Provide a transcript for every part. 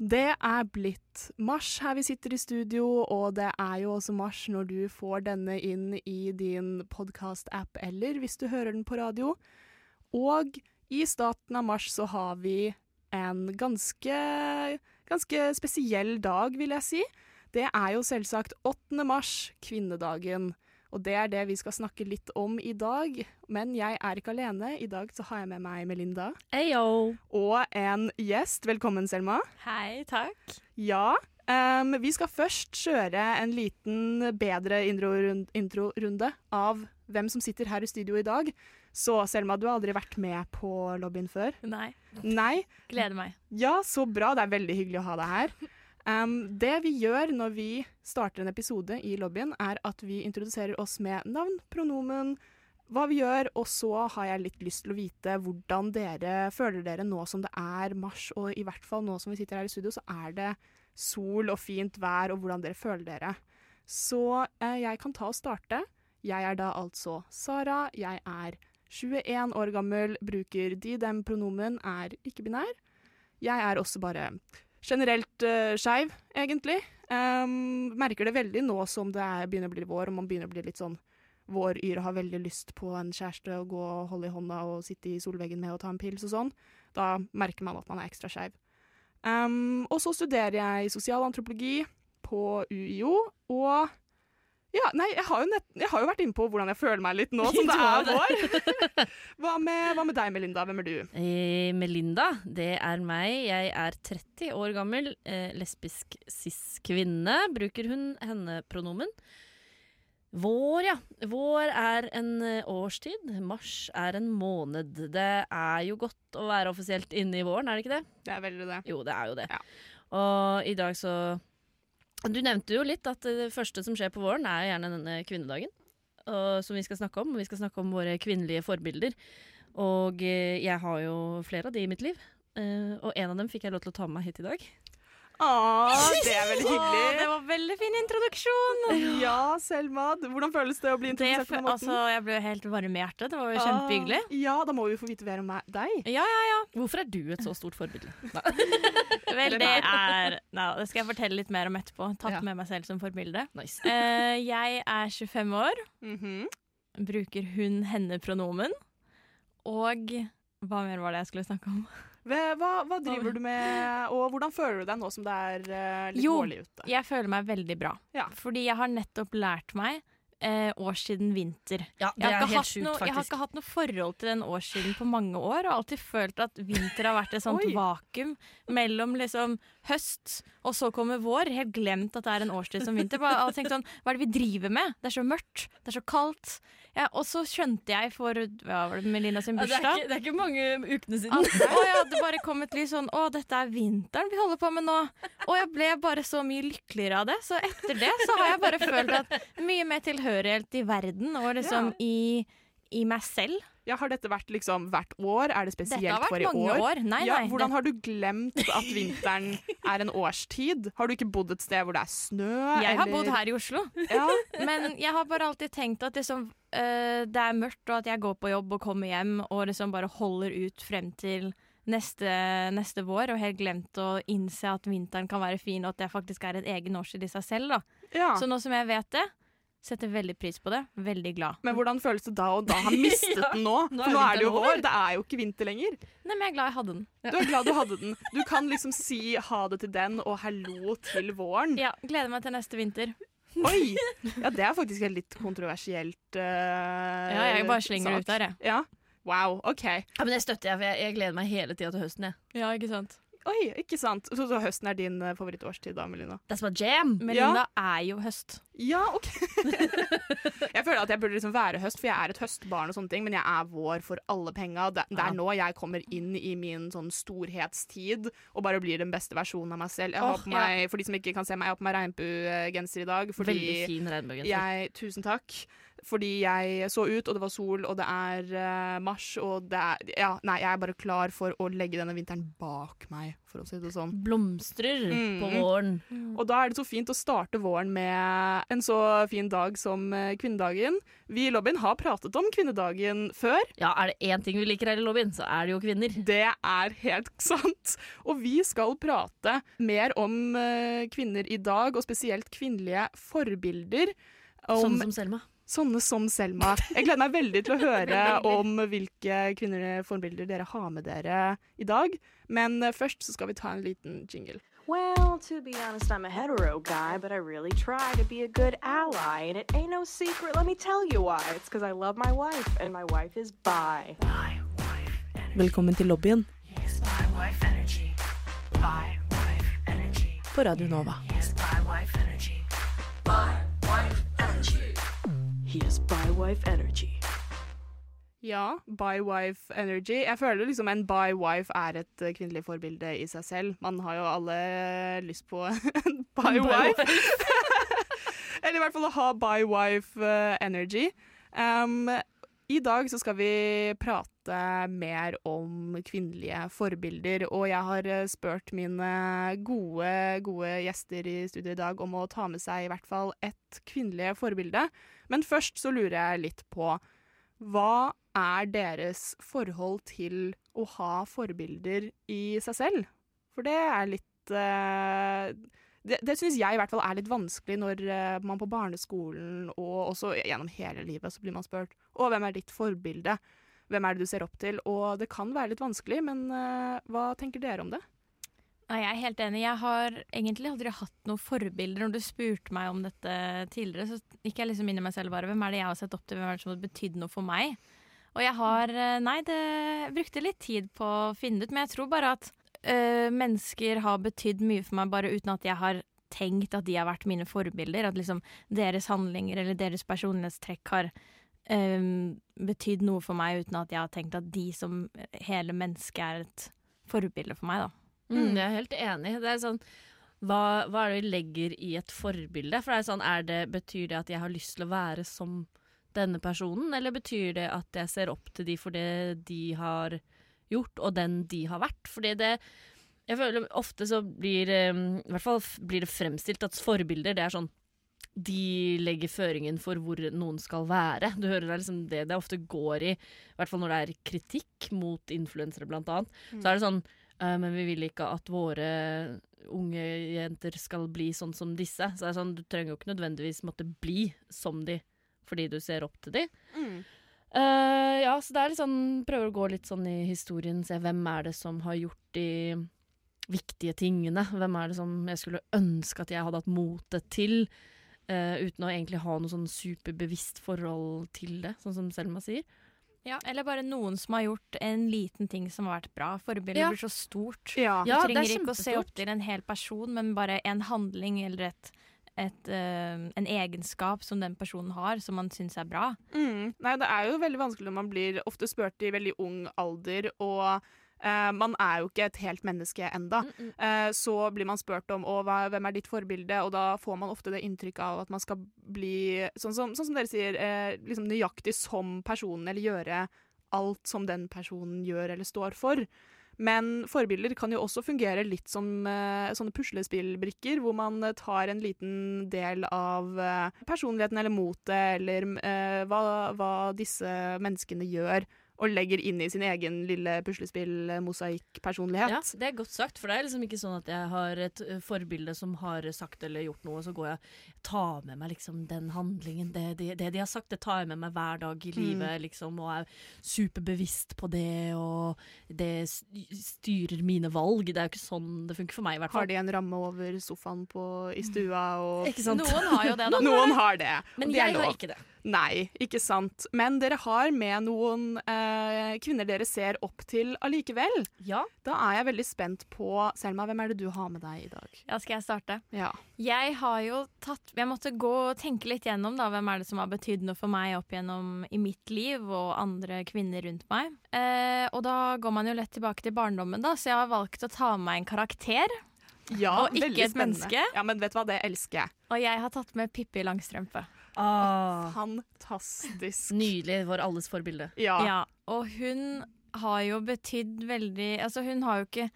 Det er blitt mars her vi sitter i studio, og det er jo også mars når du får denne inn i din podkast-app, eller hvis du hører den på radio. Og i starten av mars så har vi en ganske, ganske spesiell dag, vil jeg si. Det er jo selvsagt 8. mars, kvinnedagen. Og det er det vi skal snakke litt om i dag. Men jeg er ikke alene. I dag så har jeg med meg Melinda. Ayo. Og en gjest. Velkommen, Selma. Hei, takk. Ja. Um, vi skal først kjøre en liten bedre introrunde intro av hvem som sitter her i studio i dag. Så Selma, du har aldri vært med på lobbyen før? Nei. Nei? Gleder meg. Ja, så bra. Det er veldig hyggelig å ha deg her. Um, det vi gjør når vi starter en episode i lobbyen, er at vi introduserer oss med navn, pronomen, hva vi gjør, og så har jeg litt lyst til å vite hvordan dere føler dere nå som det er mars, og i hvert fall nå som vi sitter her i studio, så er det sol og fint vær, og hvordan dere føler dere. Så eh, jeg kan ta og starte. Jeg er da altså Sara. Jeg er 21 år gammel, bruker de-dem-pronomen, er ikke-binær. Jeg er også bare generelt uh, skeiv, egentlig. Um, merker det veldig nå som det er, begynner å bli vår, og man begynner å bli litt sånn våryr og har veldig lyst på en kjæreste og gå og holde i hånda og sitte i solveggen med og ta en pils og sånn. Da merker man at man er ekstra skeiv. Um, og så studerer jeg sosialantropologi på UiO, og ja, nei, jeg har, nett, jeg har, jo vært inne på hvordan jeg føler meg litt nå som det er vår. hva, med, hva, med, deg, Melinda? Hvem er du? Eh, Melinda, det er meg. Jeg er 30 år gammel, eh, lesbisk cis-kvinne. Bruker hun henne-pronomen. Vår, ja. Vår er en eh, årstid. Mars er en måned. Det er jo godt å være offisielt inne i våren, er det ikke det? Det er veldig det. Jo, det er jo det. Ja. Og i dag så du nevnte jo litt at det første som skjer på våren, er gjerne denne kvinnedagen. Og, som vi skal snakke om. Vi skal snakke om våre kvinnelige forbilder. Og eh, jeg har jo flere av de i mitt liv. Eh, og en av dem fikk jeg lov til å ta med meg hit i dag. Åh, det er veldig hyggelig. Åh, det var veldig fin introduksjon. Ja, Selma. Hvordan føles det å bli introdusert på den måten? Altså, jeg ble helt varm i hjertet. Det var jo kjempehyggelig. Ja, da må vi få vite mer om deg. Ja, ja, ja. Hvorfor er du et så stort forbilde? Vel, det er Nei, det skal jeg fortelle litt mer om etterpå. Tatt ja. med meg selv som forbilde. Nice. Uh, jeg er 25 år. Mm -hmm. Bruker hun-henne-pronomen. Og hva mer var det jeg skulle snakke om? Hva, hva, driver du med, og hvordan føler du deg nå som det er uh, litt jo, vårlig ute? Jo, jeg føler meg veldig bra. Ja. Fordi jeg har nettopp lært meg eh, årstiden vinter. Ja, det er helt sjukt, noe. Jeg har ikke hatt noe forhold til den årssiden på mange år, og alltid følt at vinter har vært et sånt vakuum mellom liksom høst og så kommer vår. Helt glemt at det er en årstid som vinter. Bare tenkt sånn, Hva er det vi driver med? Det er så mørkt, det er så kaldt. Ja, og så skjønte jeg for hva var det, Melina sin bursdag ja, det, er ikke, det, er ikke, mange ukene siden. At, å, ja, det bare kom et lys sånn Å, dette er vinteren vi holder på med nå. Og jeg ble bare så mye lykkeligere av det. Så etter det så har jeg bare følt at mye mer tilhørighet i verden og liksom i, i meg selv. Ja, Har dette vært liksom hvert år? Er det spesielt for i år? Dette har vært mange år. Nei, ja, nei, hvordan har du glemt at vinteren er en årstid? Har du ikke bodd et sted hvor det er snø? Jeg eller? har bodd her i Oslo, ja. men jeg har bare alltid tenkt at liksom, uh, det er mørkt, og at jeg går på jobb og kommer hjem og liksom bare holder ut frem til neste, neste vår, og helt glemt å innse at vinteren kan være fin, og at det faktisk er en egen årstid i seg selv. Ja. Så nå som jeg vet det, Setter veldig pris på det. Veldig glad. Men hvordan føles det da og da Har mistet ja, den nå? For nå er det jo vår. Det er jo ikke vinter lenger. Nei, men jeg er glad jeg hadde den. Ja. Du er glad du hadde den. Du kan liksom si ha det til den og hallo til våren. Ja. Gleder meg til neste vinter. Oi! Ja, det er faktisk et litt kontroversielt uh, Ja, jeg bare slenger det ut der, jeg. Ja. Wow, OK. Ja, men Det støtter jeg, for jeg, jeg gleder meg hele tida til høsten. Jeg. Ja, ikke sant? Oi, ikke sant. Så, så høsten er din uh, favorittårstid da, Melina? That's my jam! Melinda er jo høst. Ja, OK. jeg føler at jeg burde liksom være høst, for jeg er et høstbarn og sånne ting, men jeg er vår for alle penga. Det, det Ja. er nå jeg kommer inn i min sånn storhetstid og bare blir den beste versjonen av meg selv. Jeg har oh, på meg, For de som ikke kan se meg, jeg har på meg regnbuegenser i dag. Fordi Veldig fin regnbuegenser. tusen takk. Fordi jeg så ut, og det var sol, og det er eh, mars, og det er Ja, nei, jeg er bare klar for å legge denne vinteren bak meg, for å si det sånn. Blomstrer Mm. på våren. Og da er det så fint å starte våren med en så fin dag som eh, kvinnedagen. Vi i lobbyen har pratet om kvinnedagen før. Ja, er det én ting vi liker her i lobbyen, så er det jo kvinner. Det er helt sant. Og vi skal prate mer om eh, kvinner i dag, og spesielt kvinnelige forbilder. Om Sånn som Selma. Sånne som Selma. Jeg gleder meg veldig til å høre om hvilke kvinnelige forbilder dere har med dere i dag. Men eh, først så skal vi ta en liten jingle. Well, to be honest, I'm a hetero guy, but I really try to be a good ally. And it ain't no secret, let me tell you why. It's because I love my wife, and my wife is bi. Velkommen til lobbyen på Radio Nova. He has bi wife energy. Ja, by wife energy. Jeg føler liksom en by wife er et eh, kvinnelig forbilde i seg selv. Man har jo alle lyst på en by wife. Eller i hvert fall å ha by wife eh, energy. Um, I dag så skal vi prate mer om kvinnelige forbilder, og jeg har eh, spurt mine gode, gode gjester i studio i dag om å ta med seg i hvert fall et kvinnelig forbilde. Men først så lurer jeg litt på hva er deres forhold til å ha forbilder i seg selv? For det er litt eh, Det, det syns jeg i hvert fall er litt vanskelig når eh, man på barneskolen og også gjennom hele livet så blir man spurt Å, hvem er ditt forbilde? Hvem er det du ser opp til? Og det kan være litt vanskelig, men uh, hva tenker dere om det? Jeg er helt enig. Jeg har egentlig aldri hatt noen forbilder. Når du spurte meg om dette tidligere, så gikk jeg liksom inn i meg selv bare. Hvem er det jeg har sett opp til? Hvem er det som har betydd noe for meg? Og jeg har eh, Nei, det brukte litt tid på å finne det ut, men jeg tror bare at øh, mennesker har betydd mye for meg bare uten at jeg har tenkt at de har vært mine forbilder. At liksom deres handlinger eller deres personlighetstrekk har øh, betydd noe for meg uten at jeg har tenkt at de som hele mennesket er et forbilde for meg, da. Mm, jeg er helt enig. Det er sånn hva, hva er det vi legger i et forbilde? For det er sånn, er det, Betyr det at jeg har lyst til å være som denne personen, eller betyr det at jeg ser opp til de for det de har gjort, og den de har vært? Fordi det Jeg føler ofte så blir eh, I hvert fall blir det fremstilt at forbilder, det er sånn de legger føringen for hvor noen skal være. Du hører det liksom det det ofte går i, i hvert fall når det er kritikk mot influensere, blant annet. Så er det sånn «Eh, Men vi vil ikke at våre unge jenter skal bli sånn som disse. Så det er sånn, du trenger jo ikke nødvendigvis måtte bli som de fordi du ser opp til de. Eh, ja, så det er litt sånn Prøver å gå litt sånn i historien, se hvem er det som har gjort de viktige tingene. Hvem er det som jeg skulle ønske at jeg hadde hatt motet til, Uh, uten å egentlig ha noe sånn superbevisst forhold til det, sånn som Selma sier. Ja, eller bare noen som har gjort en liten ting som har vært bra. Forbildet Ja. blir så stort. Ja. Ja, du det er trenger ikke å se opp til en hel person, men bare en handling eller et, et, eh, en egenskap som den personen har, som man syns er bra. Mm. Nei, det er jo veldig vanskelig når man blir ofte spurt i veldig ung alder, og eh, man er jo ikke et helt menneske enda. Mm, mm. Uh, så blir man spurt om hva, hvem er ditt forbilde, og da får man ofte det inntrykket av at man skal bli, sånn som, sånn som dere sier, eh, liksom nøyaktig som personen, eller gjøre alt som den personen gjør eller står for. Men forbilder kan jo også fungere litt som uh, sånne puslespillbrikker, hvor man eh, tar en liten del av uh, personligheten eller motet, eller uh, hva, hva disse menneskene gjør, og legger inn i sin egen lille puslespill-mosaikk-personlighet. Ja, det er godt sagt, for det er liksom ikke sånn at jeg har et forbilde som har sagt eller gjort noe, så går jeg tar med meg liksom den handlingen. Det, det, det de har sagt, det tar jeg med meg hver dag i livet, liksom, og er superbevisst på det, og det styrer mine valg. Det er jo ikke sånn det funker for meg, i hvert fall. Har de en ramme over sofaen på, i stua? Og Ikke sant? Noen har jo det, da. Noen har det. og Men er jeg har ikke det. Nei, ikke sant. Men dere har med noen eh, eh, kvinner dere ser opp til allikevel. Ja. Da er jeg veldig spent på Selma, hvem er det du har med deg i dag? Ja, skal jeg starte? Ja. Jeg har jo tatt Jeg måtte gå og tenke litt gjennom da, hvem er det som har betydd noe for meg opp gjennom i mitt liv og andre kvinner rundt meg. Eh, og da går man jo lett tilbake til barndommen, da, så jeg har valgt å ta med meg en karakter. Ja, Og ikke et spennende. menneske? Ja, men vet du hva, det elsker jeg. Og jeg har tatt med Pippi Langstrømpe. Ah, Fantastisk. nydelig. Vår alles forbilde. Ja. Ja, og hun har jo betydd veldig Altså, hun har jo ikke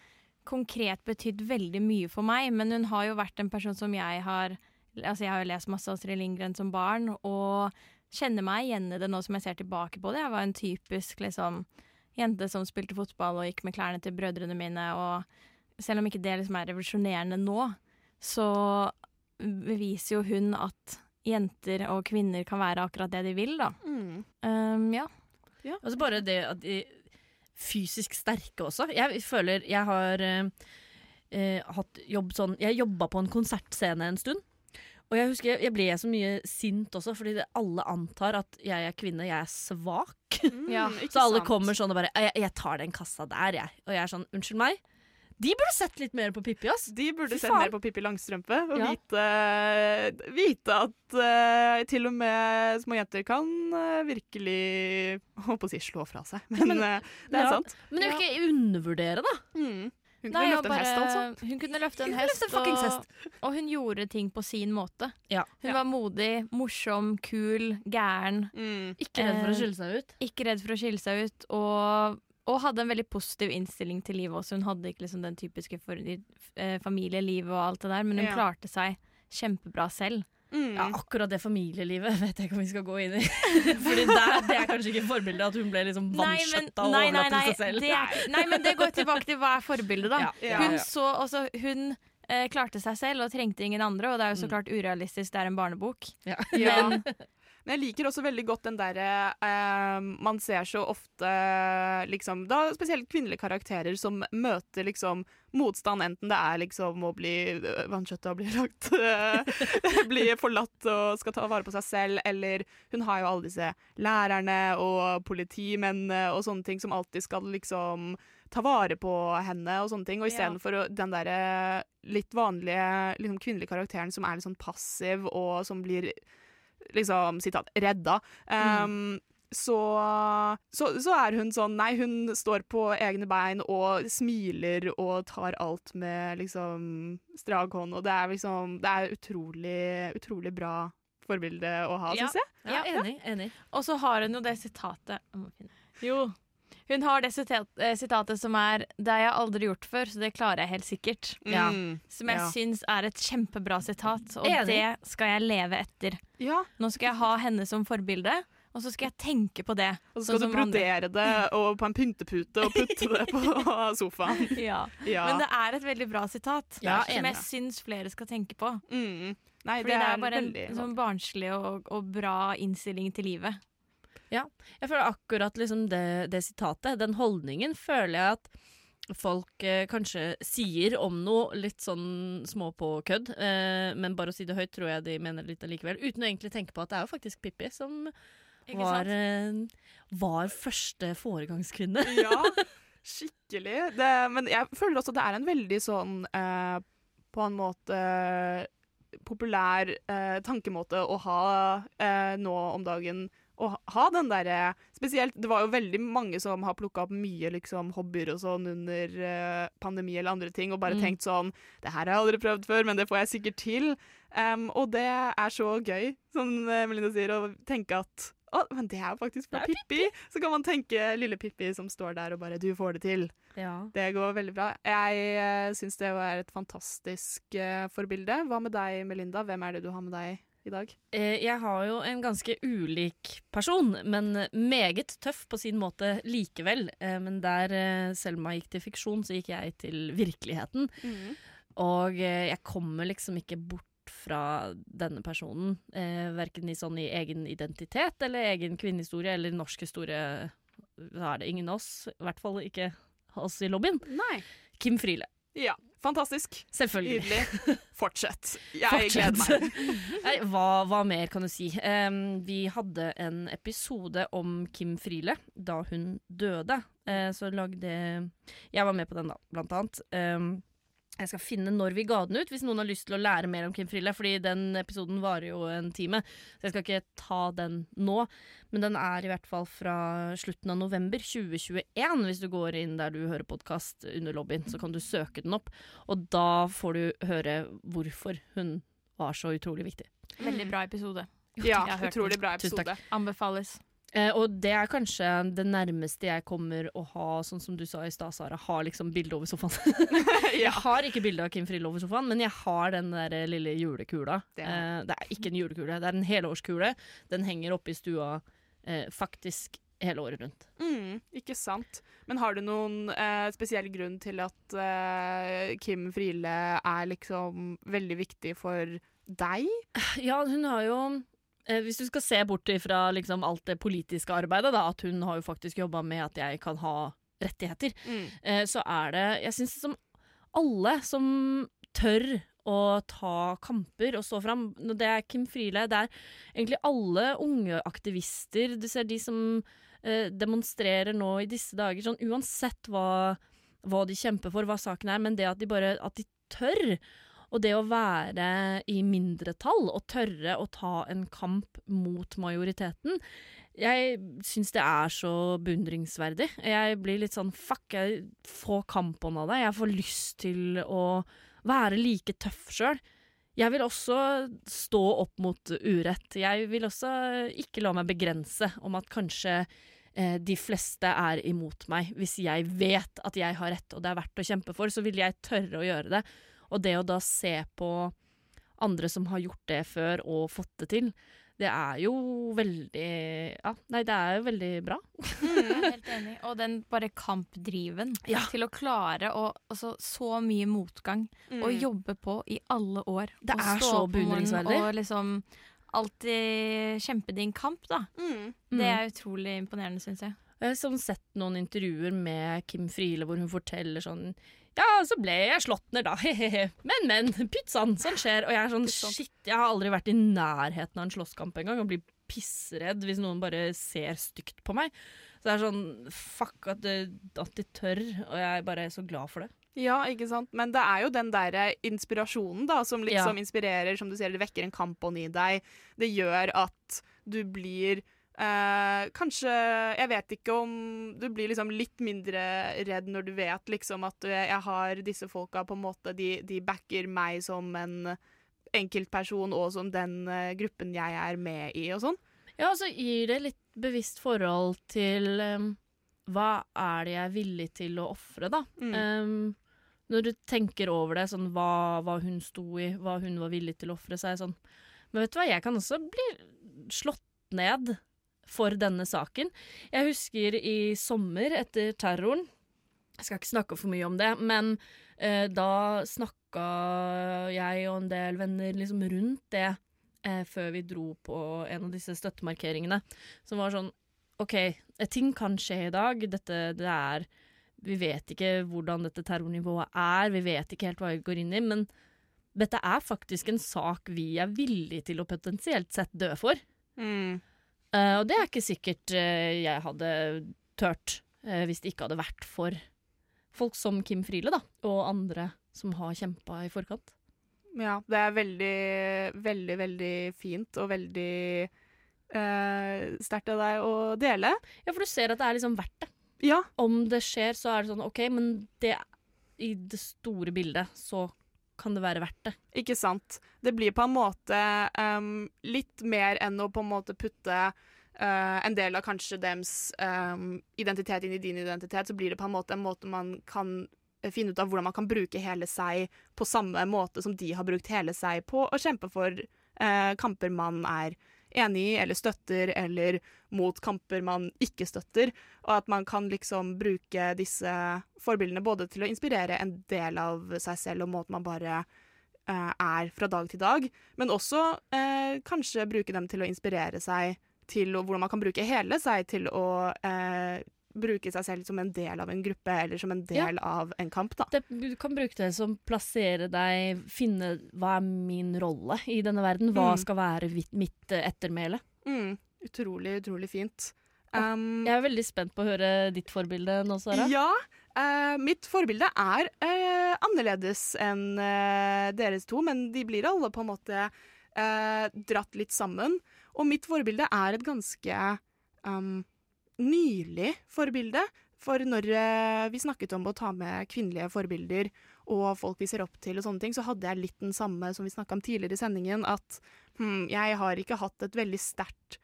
konkret betydd veldig mye for meg, men hun har jo vært en person som jeg har Altså, jeg har jo lest masse Astrid Lindgren som barn, og kjenner meg igjen i det nå som jeg ser tilbake på det. Jeg var en typisk liksom jente som spilte fotball og gikk med klærne til brødrene mine, og selv om ikke det liksom er revolusjonerende nå, så beviser jo hun at jenter og kvinner kan være akkurat det de vil, da. Mm. Um, ja. Og så bare det at de fysisk sterke også. Jeg føler jeg har eh, eh, hatt jobb sånn Jeg jobba på en konsertscene en stund. Og jeg husker jeg, jeg ble så mye sint også, fordi det, alle antar at jeg er kvinne, jeg er svak. Mm, Så alle sant. kommer sånn og bare jeg, 'Jeg tar den kassa der, jeg'. Og jeg er sånn 'Unnskyld meg'. De burde sett litt mer på Pippi, ass. De burde sett mer på Pippi Langstrømpe og Ja. vite, vite at uh, til og med små jenter kan uh, virkelig Holdt på å si slå fra seg, men eh, det er Ja. sant. Men det er jo ikke undervurdere, da. Mm. Hun kunne løfte en hest, altså. Hun kunne løfte en hest, løfte en og, hest. og hun gjorde ting på sin måte. Ja. Hun Ja. var modig, morsom, kul, gæren. Mm. Ikke redd for å Eh, skille seg ut. Ikke redd for å skille seg ut. Og, og hadde en veldig positiv innstilling til livet også. Hun hadde ikke liksom den typiske for, eh, familielivet og alt det der, men hun Ja. klarte seg kjempebra selv. Mm. Ja, akkurat det familielivet vet jeg ikke om vi skal gå inn i. Fordi der, Det er kanskje ikke forbildet at hun ble liksom vanskjøtta og overlatt til seg selv. det er, nei, men det går tilbake til hva er forbildet, da. Ja, Ja. Hun så også Hun eh, klarte seg selv og trengte ingen andre, og det er jo så Mm. klart urealistisk, det er en barnebok. Ja. Ja. Men Men jeg liker også veldig godt den derre eh, Man ser så ofte liksom da Spesielt kvinnelige karakterer som møter liksom motstand, enten det er liksom å bli øh, vanskjøtta og bli lagt øh, Bli forlatt og skal ta vare på seg selv, eller hun har jo alle disse lærerne og politimennene og sånne ting som alltid skal liksom ta vare på henne og sånne ting. Og istedenfor ja. den derre litt vanlige liksom, kvinnelige karakteren som er litt sånn passiv, og som blir liksom, sitat, redda. Um, så, så, så er hun sånn Nei, hun står på egne bein og smiler og tar alt med liksom strak hånd, og det er liksom Det er utrolig, utrolig bra forbilde å ha, Ja. syns jeg. Ja, enig. enig. Og så har hun jo det sitatet Jeg må finne- Jo. Hun har det sitat, eh, sitatet som er 'Det har jeg aldri gjort før, så det klarer jeg helt sikkert'. Ja. Mm. Som jeg Ja. syns er et kjempebra sitat, og Enig. det skal jeg leve etter. ja. Nå skal jeg ha henne som forbilde, og så skal jeg tenke på det. Og så skal sånn du som andre- brodere det og på en pyntepute og putte det på sofaen. Ja. Ja. Men det er et veldig bra sitat, Ja, som jeg syns flere skal tenke på. mm. Nei, Fordi det er, bare en veldig sånn barnslig og, og bra innstilling til livet. Jeg føler akkurat liksom det, det sitatet, den holdningen, føler jeg at folk eh, kanskje sier om noe litt sånn små på kødd, eh, men bare å si det høyt tror jeg de mener litt allikevel, uten å egentlig tenke på at det er jo faktisk Pippi som var, eh, var første foregangskvinne. Ja, skikkelig. Det, men jeg føler også det er en veldig sånn eh, på en måte populær eh, tankemåte å ha eh, nå om dagen. Å ha- den derre Spesielt, det var jo veldig mange som har plukka opp mye liksom, hobbyer og sånn under uh, pandemi eller andre ting, og bare Mm. tenkt sånn Det her har jeg aldri prøvd før, men det får jeg sikkert til. Um, og det er så gøy, som eh, Melinda sier, å tenke at å, men det er jo faktisk fra er Pippi. Så kan man tenke lille Pippi som står der og bare 'du får det til'. Ja. Det går veldig bra. Jeg uh, syns det er et fantastisk uh, forbilde. Hva med deg, Melinda? Hvem er det du har med deg i dag? Eh, jeg har jo en ganske ulik person, men meget tøff på sin måte likevel. Eh, men der eh, Selma gikk til fiksjon, så gikk jeg til virkeligheten. Og eh, jeg kommer liksom ikke bort fra denne personen. Verken i, sånn i egen identitet eller egen kvinnehistorie eller norsk historie. Da er det ingen av oss, i hvert fall ikke oss i lobbyen. Nei. Kim Friele. Ja. Fantastisk. Selvfølgelig. Nydelig. Fortsett. Jeg Fortsett. gleder meg. Nei, hva, hva mer kan du si? Um, vi hadde en episode om Kim Friele da hun døde. Uh, så lagde Jeg var med på den, da, blant annet. Em, jeg skal finne når vi ga den ut, hvis noen har lyst til å lære mer om Kim Friele. Fordi den episoden varer jo en time, så jeg skal ikke ta den nå. Men den er i hvert fall fra slutten av november 2021. Hvis du går inn der du hører podkast under lobbyen, så kan du søke den opp. Og da får du høre hvorfor hun var så utrolig viktig. Veldig bra episode. Ja, utrolig bra episode. Anbefales. Eh, og det er kanskje det nærmeste jeg kommer å ha, sånn som du sa i stad, Sara, har liksom bilde over sofaen. Jeg har ikke bilde av Kim Friele over sofaen, men jeg har den der lille julekula. Det er- er, det er ikke en julekule, det er en helårskule. Den henger oppe i stua eh, faktisk hele året rundt. Mm, ikke sant. Men har du noen eh, spesiell grunn til at eh, Kim Friele er liksom veldig viktig for deg? Ja, hun har jo eh, Hvis du skal se bort fra liksom alt det politiske arbeidet, da, at hun har jo faktisk jobba med at jeg kan ha rettigheter, Mm. eh, så er det Jeg syns som alle som tør å ta kamper og stå fram Det er Kim Friele, det er egentlig alle unge aktivister. Du ser de som eh, demonstrerer nå i disse dager, sånn uansett hva, hva de kjemper for, hva saken er, men det at de bare at de tør. Og det å være i mindretall og tørre å ta en kamp mot majoriteten, jeg syns det er så beundringsverdig. Jeg blir litt sånn fuck, jeg får kampånd av det. Jeg får lyst til å være like tøff sjøl. Jeg vil også stå opp mot urett. Jeg vil også ikke la meg begrense om at kanskje eh, de fleste er imot meg. Hvis jeg vet at jeg har rett og det er verdt å kjempe for, så vil jeg tørre å gjøre det. Og det å da se på andre som har gjort det før og fått det til, det er jo veldig Ja, nei, det er jo veldig bra. Jeg er helt enig. Og den bare kampdriven Ja. til å klare å altså, Så mye motgang og Mm. jobbe på i alle år. Det og er så beundringsverdig. Og liksom alltid kjempe din kamp, da. Mm. Det er utrolig imponerende, syns jeg. Jeg har sånn sett noen intervjuer med Kim Friele hvor hun forteller sånn Ja, så ble jeg slått ned, da. Men, men. Pytt sånn skjer. Og jeg er sånn shit, jeg har aldri vært i nærheten av en slåsskamp engang og blir pissredd hvis noen bare ser stygt på meg. Så det er sånn fuck at, at de tør, og jeg er bare så glad for det. Ja, ikke sant. Men det er jo den derre inspirasjonen da, som liksom Ja. inspirerer, som du sier, det vekker en kampånd i deg. Det gjør at du blir eh, Kanskje Jeg vet ikke om du blir liksom litt mindre redd når du vet liksom at eh, jeg har disse folka på en måte De, de backer meg som en enkeltperson og som den eh, gruppen jeg er med i og sånn. Ja, og så gir det litt bevisst forhold til um, hva er det jeg er villig til å ofre, da. Mm. Um, når du tenker over det, sånn hva, hva hun sto i, hva hun var villig til å ofre, så er sånn Men vet du hva, jeg kan også bli slått ned for denne saken. Jeg husker i sommer, etter terroren Jeg skal ikke snakke for mye om det, men eh, da snakka jeg og en del venner liksom rundt det eh, før vi dro på en av disse støttemarkeringene, som var sånn OK, eh, ting kan skje i dag. Dette det er Vi vet ikke hvordan dette terrornivået er, vi vet ikke helt hva vi går inn i, men dette er faktisk en sak vi er villige til å potensielt sett dø for. Mm. Eh, og det er ikke sikkert uh, jeg hadde tørt uh, hvis det ikke hadde vært for folk som Kim Friele, da, og andre som har kjempa i forkant. Ja, det er veldig, veldig, veldig fint og veldig sterkt av deg å dele. Ja, for du ser at det er liksom verdt det. Ja, Om det skjer, så er det sånn OK, men det, i det store bildet så kan det være verdt det. ikke sant. Det blir på en måte um, litt mer enn å på en måte putte Uh, en del av kanskje dems um, identitet inn i din identitet, så blir det på en måte en måte man kan eh, finne ut av hvordan man kan bruke hele seg på samme måte som de har brukt hele seg på, og kjempe for uh, kamper man er enig i eller støtter, eller mot kamper man ikke støtter. Og at man kan liksom bruke disse forbildene både til å inspirere en del av seg selv og måten man bare eh, er fra dag til dag, men også eh, kanskje bruke dem til å inspirere seg til å, hvordan man kan bruke hele seg til å eh, bruke seg selv som en del av en gruppe eller som en del av en kamp. da. Det, du kan bruke det som plassere deg, finne hva er min rolle i denne verden. Hva Mm. skal være mitt, eh, ettermæle. Mm, utrolig, utrolig fint. Um, Jeg er veldig spent på å høre ditt forbilde nå, Sara. Ja. uh, mitt forbilde er uh, annerledes enn uh, deres to, men de blir alle på en måte dratt litt sammen. Og mitt forbilde er et ganske um, nylig forbilde. For når eh, vi snakket om å ta med kvinnelige forbilder og folk vi ser opp til, og sånne ting, så hadde jeg litt den samme som vi snakka om tidligere i sendingen, at hm, jeg har ikke hatt et veldig sterkt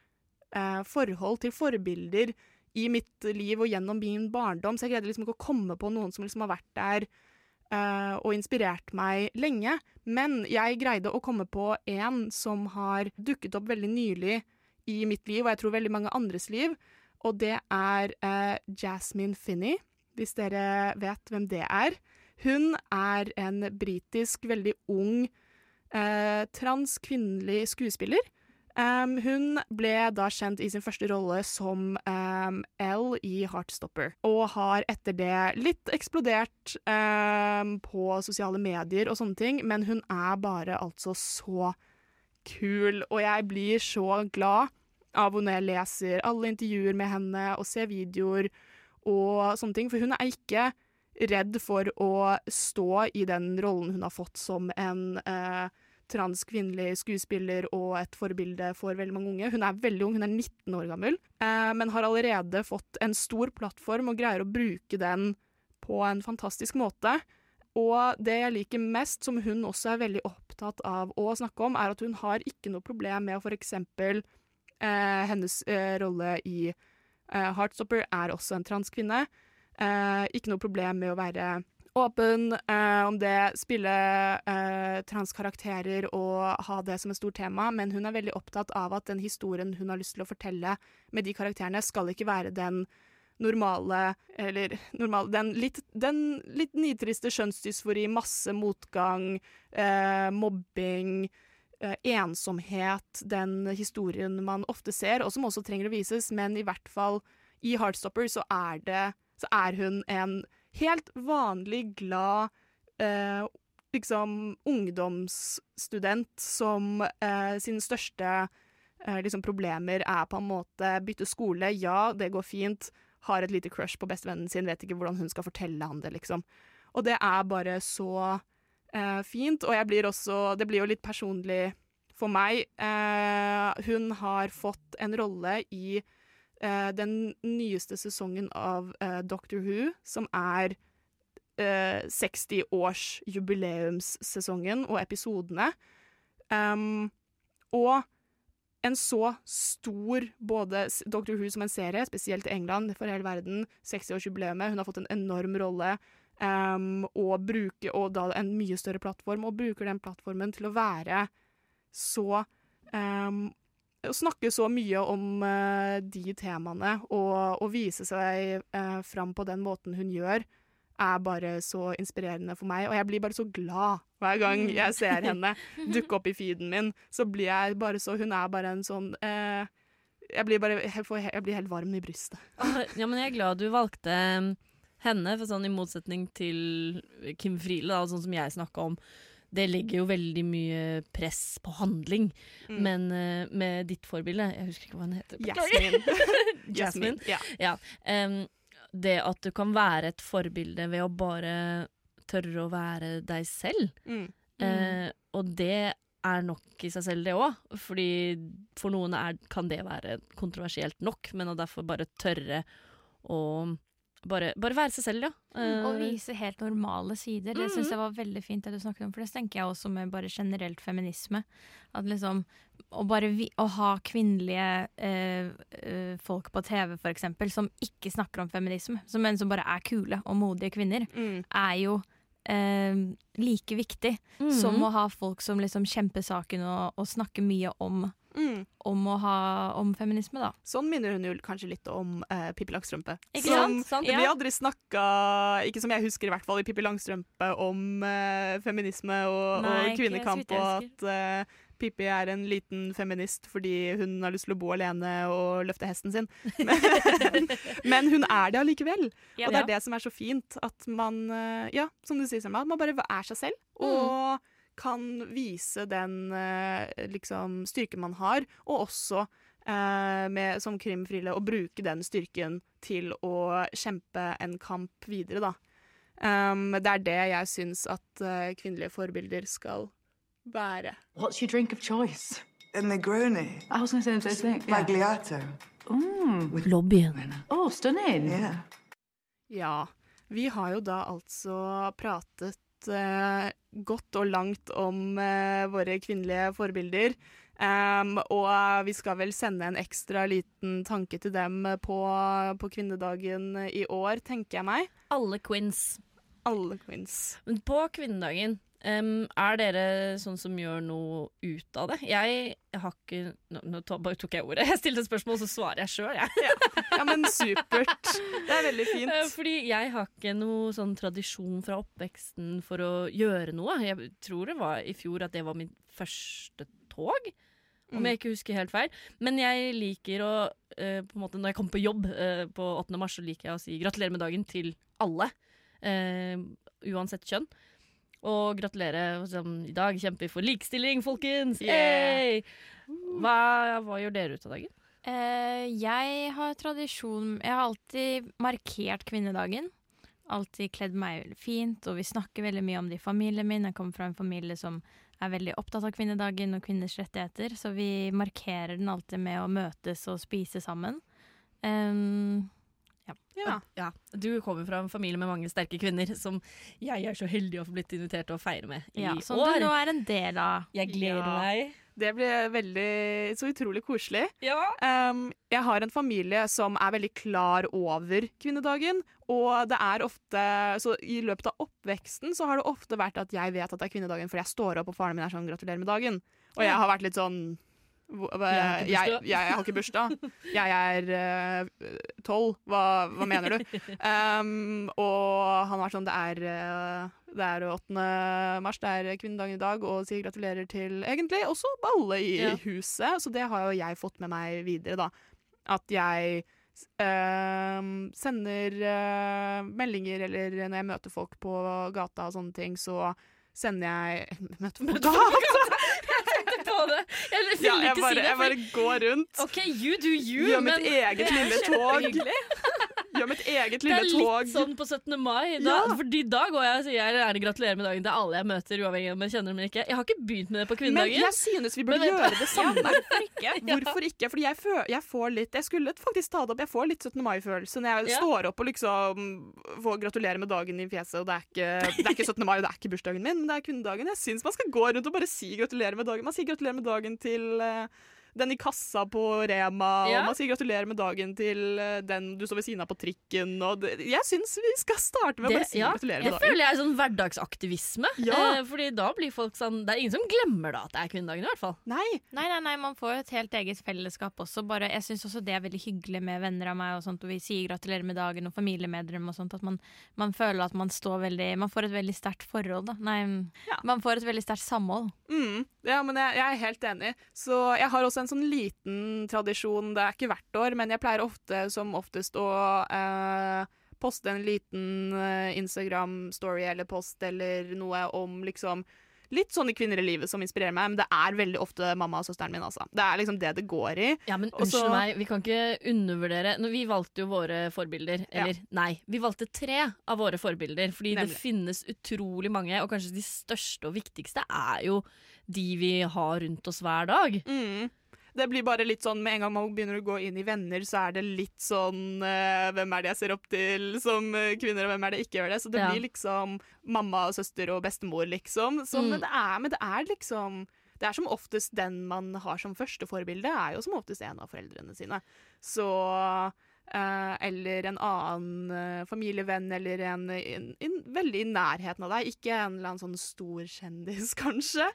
eh, forhold til forbilder i mitt liv og gjennom min barndom, så jeg greide liksom ikke å komme på noen som liksom har vært der eh, og inspirert meg lenge. Men jeg greide å komme på en som har dukket opp veldig nylig i mitt liv, og jeg tror veldig mange andres liv, og det er eh, Jasmine Finney, hvis dere vet hvem det er. Hun er en britisk, veldig ung eh, transkvinnelig skuespiller. Um, hun ble da kjent i sin første rolle som um, L i Heartstopper, og har etter det litt eksplodert um, på sosiale medier og sånne ting, men hun er bare altså så kul, og jeg blir så glad av henne når jeg leser alle intervjuer med henne og ser videoer og sånne ting, for hun er ikke redd for å stå i den rollen hun har fått som en eh, transkvinnelig skuespiller og et forbilde for veldig mange unge. Hun er veldig ung, hun er 19 år gammel, eh, men har allerede fått en stor plattform og greier å bruke den på en fantastisk måte. Og det jeg liker mest, som hun også er veldig opptatt av å snakke om, er at hun har ikke noe problem med å for eksempel hennes eh, rolle i eh, Heartstopper er også en transkvinne. Eh, ikke noe problem med å være åpen eh, om det, spille eh, transkarakterer og ha det som et stort tema, men hun er veldig opptatt av at den historien hun har lyst til å fortelle med de karakterene, skal ikke være den normale Eller normale Den litt, den litt nitriste skjønnsdysfori, masse motgang, eh, mobbing, eh, ensomhet, den historien man ofte ser, og som også trenger å vises, men i hvert fall i Heartstopper så er det Så er hun en helt vanlig, glad eh, liksom ungdomsstudent som eh, sine største eh, liksom problemer er på en måte bytte skole. Ja, det går fint. Har et lite crush på bestevennen sin, vet ikke hvordan hun skal fortelle han det, liksom. Og det er bare så eh, fint. Og blir også Det blir jo litt personlig for meg. Eh, hun har fått en rolle i eh, den nyeste sesongen av eh, Doctor Who, som er eh, 60-års-jubileumssesongen og episodene. Um, og en så stor både Doctor Who som en serie, spesielt i England, for hele verden, 60-årsjubileet. Hun har fått en enorm rolle. Um, og, bruke, og da en mye større plattform, og bruker den plattformen til å være så um, Å snakke så mye om uh, de temaene, og, og vise seg uh, fram på den måten hun gjør, er bare så inspirerende for meg. Og jeg blir bare så glad hver gang jeg ser henne dukke opp i feeden min. Så blir jeg bare så Hun er bare en sånn uh, jeg, blir bare, jeg, får, jeg blir helt varm i brystet. Ja, men jeg er glad du valgte henne, for sånn i motsetning til Kim Friele, da, sånn som jeg snakka om. Det legger jo veldig mye press på handling, Mm. men uh, med ditt forbilde Jeg husker ikke hva hun heter. Jasmine. Jasmine. Ja. Em, det at du kan være et forbilde ved å bare tørre å være deg selv. Mm. Eh, og det er nok i seg selv, det òg. Fordi for noen er, kan det være kontroversielt nok, men å derfor bare tørre å bare, bare være seg selv, ja. Mm, Og vise helt normale sider. Det syns jeg var veldig fint det du snakket om, for det tenker jeg også med bare generelt feminisme. At liksom Å bare vi, å ha kvinnelige eh, eh, folk på TV, for eksempel, som ikke snakker om feminisme, som, men som bare er kule og modige kvinner, Mm. er jo eh, like viktig mhm. som å ha folk som liksom kjemper saken og, og snakker mye om, Mm. om ha om feminisme, da. Sånn minner hun jo kanskje litt om eh, Pippi Langstrømpe. Ikke Som- sant? sant? Det blir aldri snakka, ikke som jeg husker i hvert fall, i Pippi Langstrømpe om eh, feminisme og, Nei, og kvinnekamp, og at eh, Pippi er en liten feminist fordi hun har lyst til å bo alene og løfte hesten sin. Men, men hun er det allikevel. Ja. Og det er det som er så fint, at man eh, ja, som du sier, man bare er seg selv. Og kan vise den eh, liksom, styrken man har, og også eh, med, som krimfrile å bruke den styrken til å kjempe en kamp videre, da. Um, det er det jeg syns at eh, kvinnelige forbilder skal være. What's your drink of choice? A Negroni. I was going to say the same thing. Magliato. Mm. Lobbyen. Oh, stunning. Yeah. Ja. Vi har jo da altså pratet godt og langt om eh, våre kvinnelige forbilder. Um, og vi skal vel sende en ekstra liten tanke til dem på, på kvinnedagen i år, tenker jeg meg. Alle queens. Alle queens. Men på kvinnedagen, em, er dere sånn som gjør noe ut av det? Jeg har ikke Nå, nå tok jeg ordet. Jeg stilte et spørsmål, så svarer jeg sjøl, jeg. Ja, men supert. Det er veldig Eh, fint. Fordi jeg har ikke noe sånn tradisjon fra oppveksten for å gjøre noe. Jeg tror det var i fjor at det var mitt første tog. Om jeg ikke husker helt feil. Men jeg liker å uh, måte, Når jeg kommer på jobb uh, på 8. mars, så liker jeg å si gratulerer med dagen til alle. Uh, uansett kjønn. Og gratulerer. Som, I dag kjemper vi for likestilling, folkens! Yeah. Hva, hva gjør dere ut av dagen? Uh, jeg har tradisjon Jeg har alltid markert kvinnedagen. Alltid kledd meg fint, og vi snakker veldig mye om det i familien min. Jeg kommer fra en familie som er veldig opptatt av kvinnedagen og kvinners rettigheter, så vi markerer den alltid med å møtes og spise sammen. Um, Ja. Ja, Du kommer fra en familie med mange sterke kvinner, som jeg er så heldig å få blitt invitert til å feire med i ja, som år. du nå er en del av. Jeg gleder Ja. meg. Det blir veldig så utrolig koselig. Ja. Um, jeg har en familie som er veldig klar over kvinnedagen. Og det er ofte Så i løpet av oppveksten så har det ofte vært at jeg vet at det er kvinnedagen fordi jeg står opp og faren min er sånn 'gratulerer med dagen'. Og jeg har vært litt sånn Jeg har jeg, jeg har ikke bursdag. Jeg er tolv. hva, hva mener du? Um, og han var sånn Det er eh, det er 8. mars, det er kvinnedagen i dag, og sier gratulerer til egentlig også alle i Ja. huset. Så det har jo jeg fått med meg videre, da. At jeg ehm, sender uh, meldinger, eller når jeg møter folk på gata og sånne ting, så sender jeg Møter folk på gata? På det. Jeg ville Ja, jeg ikke bare, si det. jeg bare går rundt. OK, you do you, Gjør men mitt eget lille tog. Gjør et eget lille tog. det er litt sånn på 17. mai. Da, Ja. Fordi da går jeg og sier jeg gjerne gratulerer med dagen til alle jeg møter, uavhengig om jeg kjenner dem eller ikke. Jeg har ikke begynt med det på kvinnedagen. Men jeg synes vi burde gjøre det samme. Hvorfor ikke? Hvorfor ikke? Fordi jeg, jeg får litt Jeg skulle faktisk ta det opp. Jeg får litt 17. mai-følelse når jeg Ja. står opp og liksom får gratulere med dagen i fjeset, og det er ikke, det er ikke 17. mai, og det er ikke bursdagen min, men det er kvinnedagen. Jeg syns man skal gå rundt og bare si gratulerer med dagen. Man sier gratulerer med dagen til eh, den i kassa på Rema, Ja. og man sier gratulerer med dagen til eh, den du står ved siden av på trikken. Og det, jeg syns vi skal starte med å bare si ja, gratulerer Jeg med dagen. føler jeg er sånn hverdagsaktivisme. Ja. Eh, fordi da blir folk sånn Det er ingen som glemmer da at det er kvinnedagen, i hvert fall. Nei, Nei, nei, nei, man får jo et helt eget fellesskap også. Bare, jeg syns også det er veldig hyggelig med venner av meg, og sånt, og vi sier gratulerer med dagen, og familiemedlem og sånt. At man, man føler at man står veldig Man får et veldig sterkt forhold, da. Nei, Ja. man får et veldig sterkt samhold. Mm, ja, men jeg, jeg er helt enig. Så jeg har også en sånn liten tradisjon, det er ikke hvert år, men jeg pleier ofte som oftest å eh, poste en liten eh, Instagram-story eller post eller noe om liksom Litt sånne kvinner i livet som inspirerer meg, men det er veldig ofte mamma og søsteren min. Altså. Det er liksom det det går i. Ja, men Også, unnskyld meg, vi kan ikke undervurdere Nå, Vi valgte jo våre forbilder. Ja. Nei, vi valgte tre av våre forbilder. Fordi det finnes utrolig mange, og kanskje de største og viktigste er jo de vi har rundt oss hver dag. Mm. Det blir bare litt sånn, Med en gang man begynner å gå inn i venner, så er det litt sånn eh, Hvem er det jeg ser opp til som eh, kvinner, og hvem er det ikke gjør det? Så det Ja. blir liksom mamma, og søster og bestemor, liksom. Så, Mm. men, det er, men det er liksom Det er som oftest den man har som første forbilde, er jo som oftest en av foreldrene sine. Så Eller en annen eh, familievenn, eller en, en, en veldig i nærheten av deg. Ikke en eller annen sånn stor kjendis, kanskje.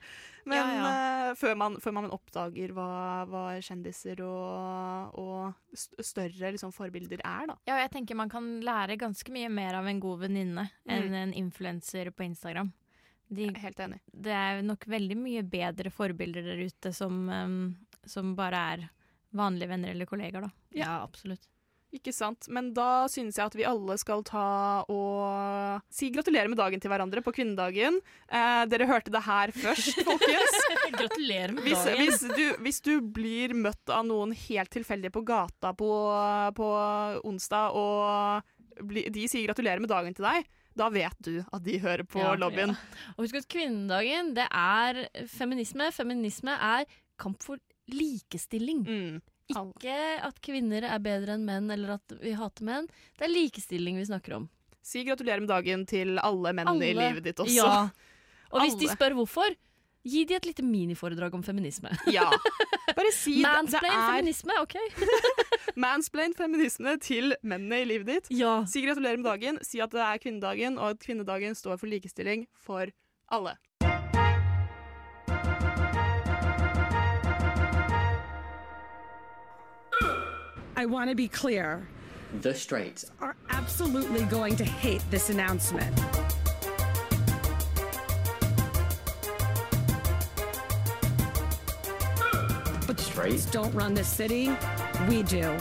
Men Ja, eh, før, man, før man oppdager hva, hva kjendiser og, og større liksom, forbilder er, da. Ja, jeg tenker man kan lære ganske mye mer av en god venninne enn en influenser på Instagram. De, Jeg er helt enig. det er nok veldig mye bedre forbilder der ute som, um, som bare er vanlige venner eller kollegaer, da. Ja, absolutt. Ikke sant. Men da synes jeg at vi alle skal ta og si gratulerer med dagen til hverandre på kvinnedagen. Eh, dere hørte det her først, folkens. Gratulerer med Hvis, dagen. hvis, du, hvis du blir møtt av noen helt tilfeldige på gata på, på onsdag, og bli, de sier gratulerer med dagen til deg, da vet du at de hører på Ja, lobbyen. Og husk at kvinnedagen, det er feminisme. Feminisme er kamp for likestilling. Mm. Ikke at kvinner er bedre enn menn, eller at vi hater menn. Det er likestilling vi snakker om. Si gratulerer med dagen til alle mennene i livet ditt også. Ja. Og hvis de spør hvorfor, gi de et lite miniforedrag om feminisme. Ja. Bare si Mansplain er feminisme, OK? mansplain feminisme til mennene i livet ditt. Ja. Si gratulerer med dagen, si at det er kvinnedagen, og at kvinnedagen står for likestilling for alle. I want to be clear. The straights Are absolutely going to hate this announcement. But Straight? straights don't run this city. We do.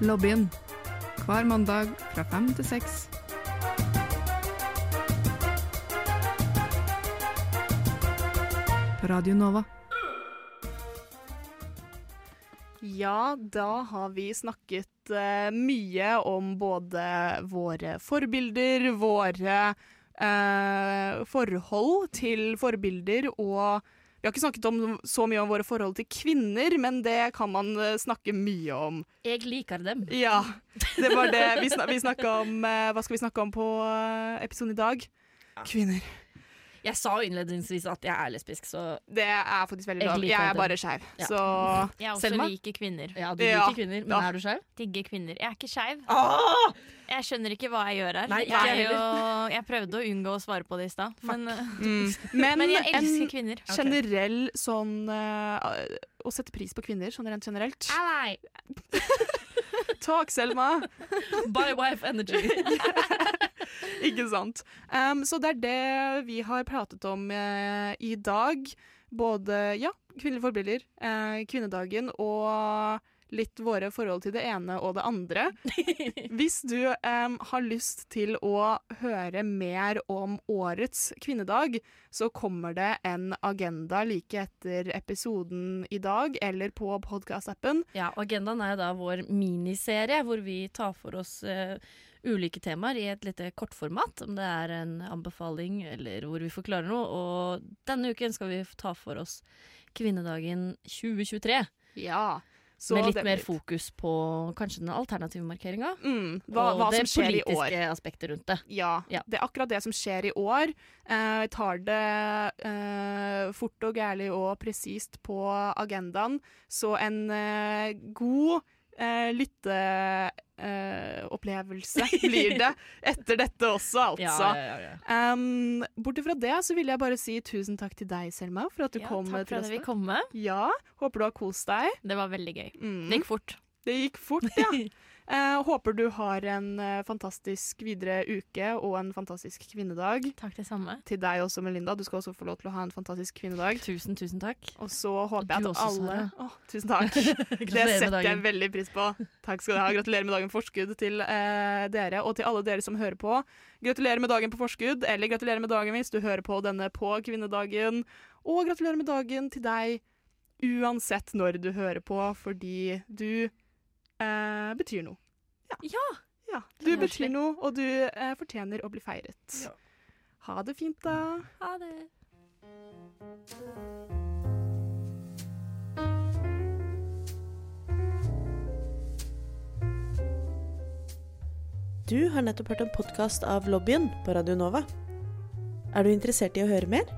Lobbyen. Hver mandag fra fem til seks. På Radio Nova. Ja, da har vi snakket uh, mye om både våre forbilder, våre uh, forhold til forbilder, og vi har ikke snakket om, så mye om våre forhold til kvinner, men det kan man eh, snakke mye om. Jeg liker dem. Ja, det var det vi, snak vi om. hva skal vi snakke om på episoden i dag? Kvinner. Jeg sa innledningsvis at jeg er lesbisk, så Det er faktisk veldig Jeg lov. liker Jeg er bare skeiv, Ja. så Jeg også Selma? liker kvinner. ja, du Ja. kvinner. Men Ja. er du skeiv? Digger kvinner. Jeg er ikke skeiv. Ah! Jeg skjønner ikke hva jeg gjør her. Nei, jeg, jeg jo, jeg prøvde å unngå å svare på det i stad, men, uh, mm. Men, men jeg elsker en kvinner. generell sånn uh, Å sette pris på kvinner sånn rent generelt. Ally! Takk, Selma! By wife energy. Ikke sant. Um, så det er det vi har pratet om uh, i dag. Både ja, kvinnelige forbilder, uh, kvinnedagen og litt våre forhold til det ene og det andre. Hvis du um, har lyst til å høre mer om årets kvinnedag, så kommer det en agenda like etter episoden i dag, eller på podkastappen. Ja, Agendaen er da vår miniserie hvor vi tar for oss eh, ulike temaer i et lite kortformat. Om det er en anbefaling eller hvor vi forklarer noe. Og denne uken skal vi ta for oss kvinnedagen 2023. Ja. Med litt mer fokus på kanskje den alternative markeringa. Mm, hva, og hva det politiske aspektet rundt det. Ja, Ja. det er akkurat det som skjer i år. Eh, Jeg tar det eh, fort og gærlig og presist på agendaen. Så en eh, god eh, lytteopplevelse blir det etter dette også, altså. ja, ja. Um, Bortsett fra det så vil jeg bare si tusen takk til deg, Selma, for at du Ja, kom takk for at vi jeg fikk komme. Ja, håper du har kost deg. Det var veldig gøy. Mm. Det gikk fort. Det gikk fort, ja. Eh, håper du har en eh, fantastisk videre uke og en fantastisk kvinnedag. Takk det samme. Til deg også, Melinda. Du skal også få lov til å ha en fantastisk kvinnedag. Tusen, tusen takk. Og så håper jeg at alle Sara. Tusen takk. Det setter jeg veldig pris på. Takk skal du ha. Gratulerer med dagen forskudd til eh, dere, og til alle dere som hører på. Gratulerer med dagen på forskudd, eller gratulerer med dagen hvis du hører på denne på kvinnedagen. Og gratulerer med dagen til deg uansett når du hører på, fordi du eh, betyr noe. Ja. Ja, du er betyr noe, og du eh, fortjener å bli feiret. Ja. Ha det fint, da. Ha det. Du har nettopp hørt en podkast av Lobbyen på Radio Nova. Er du interessert i å høre mer?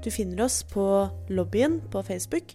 Du finner oss på Lobbyen på Facebook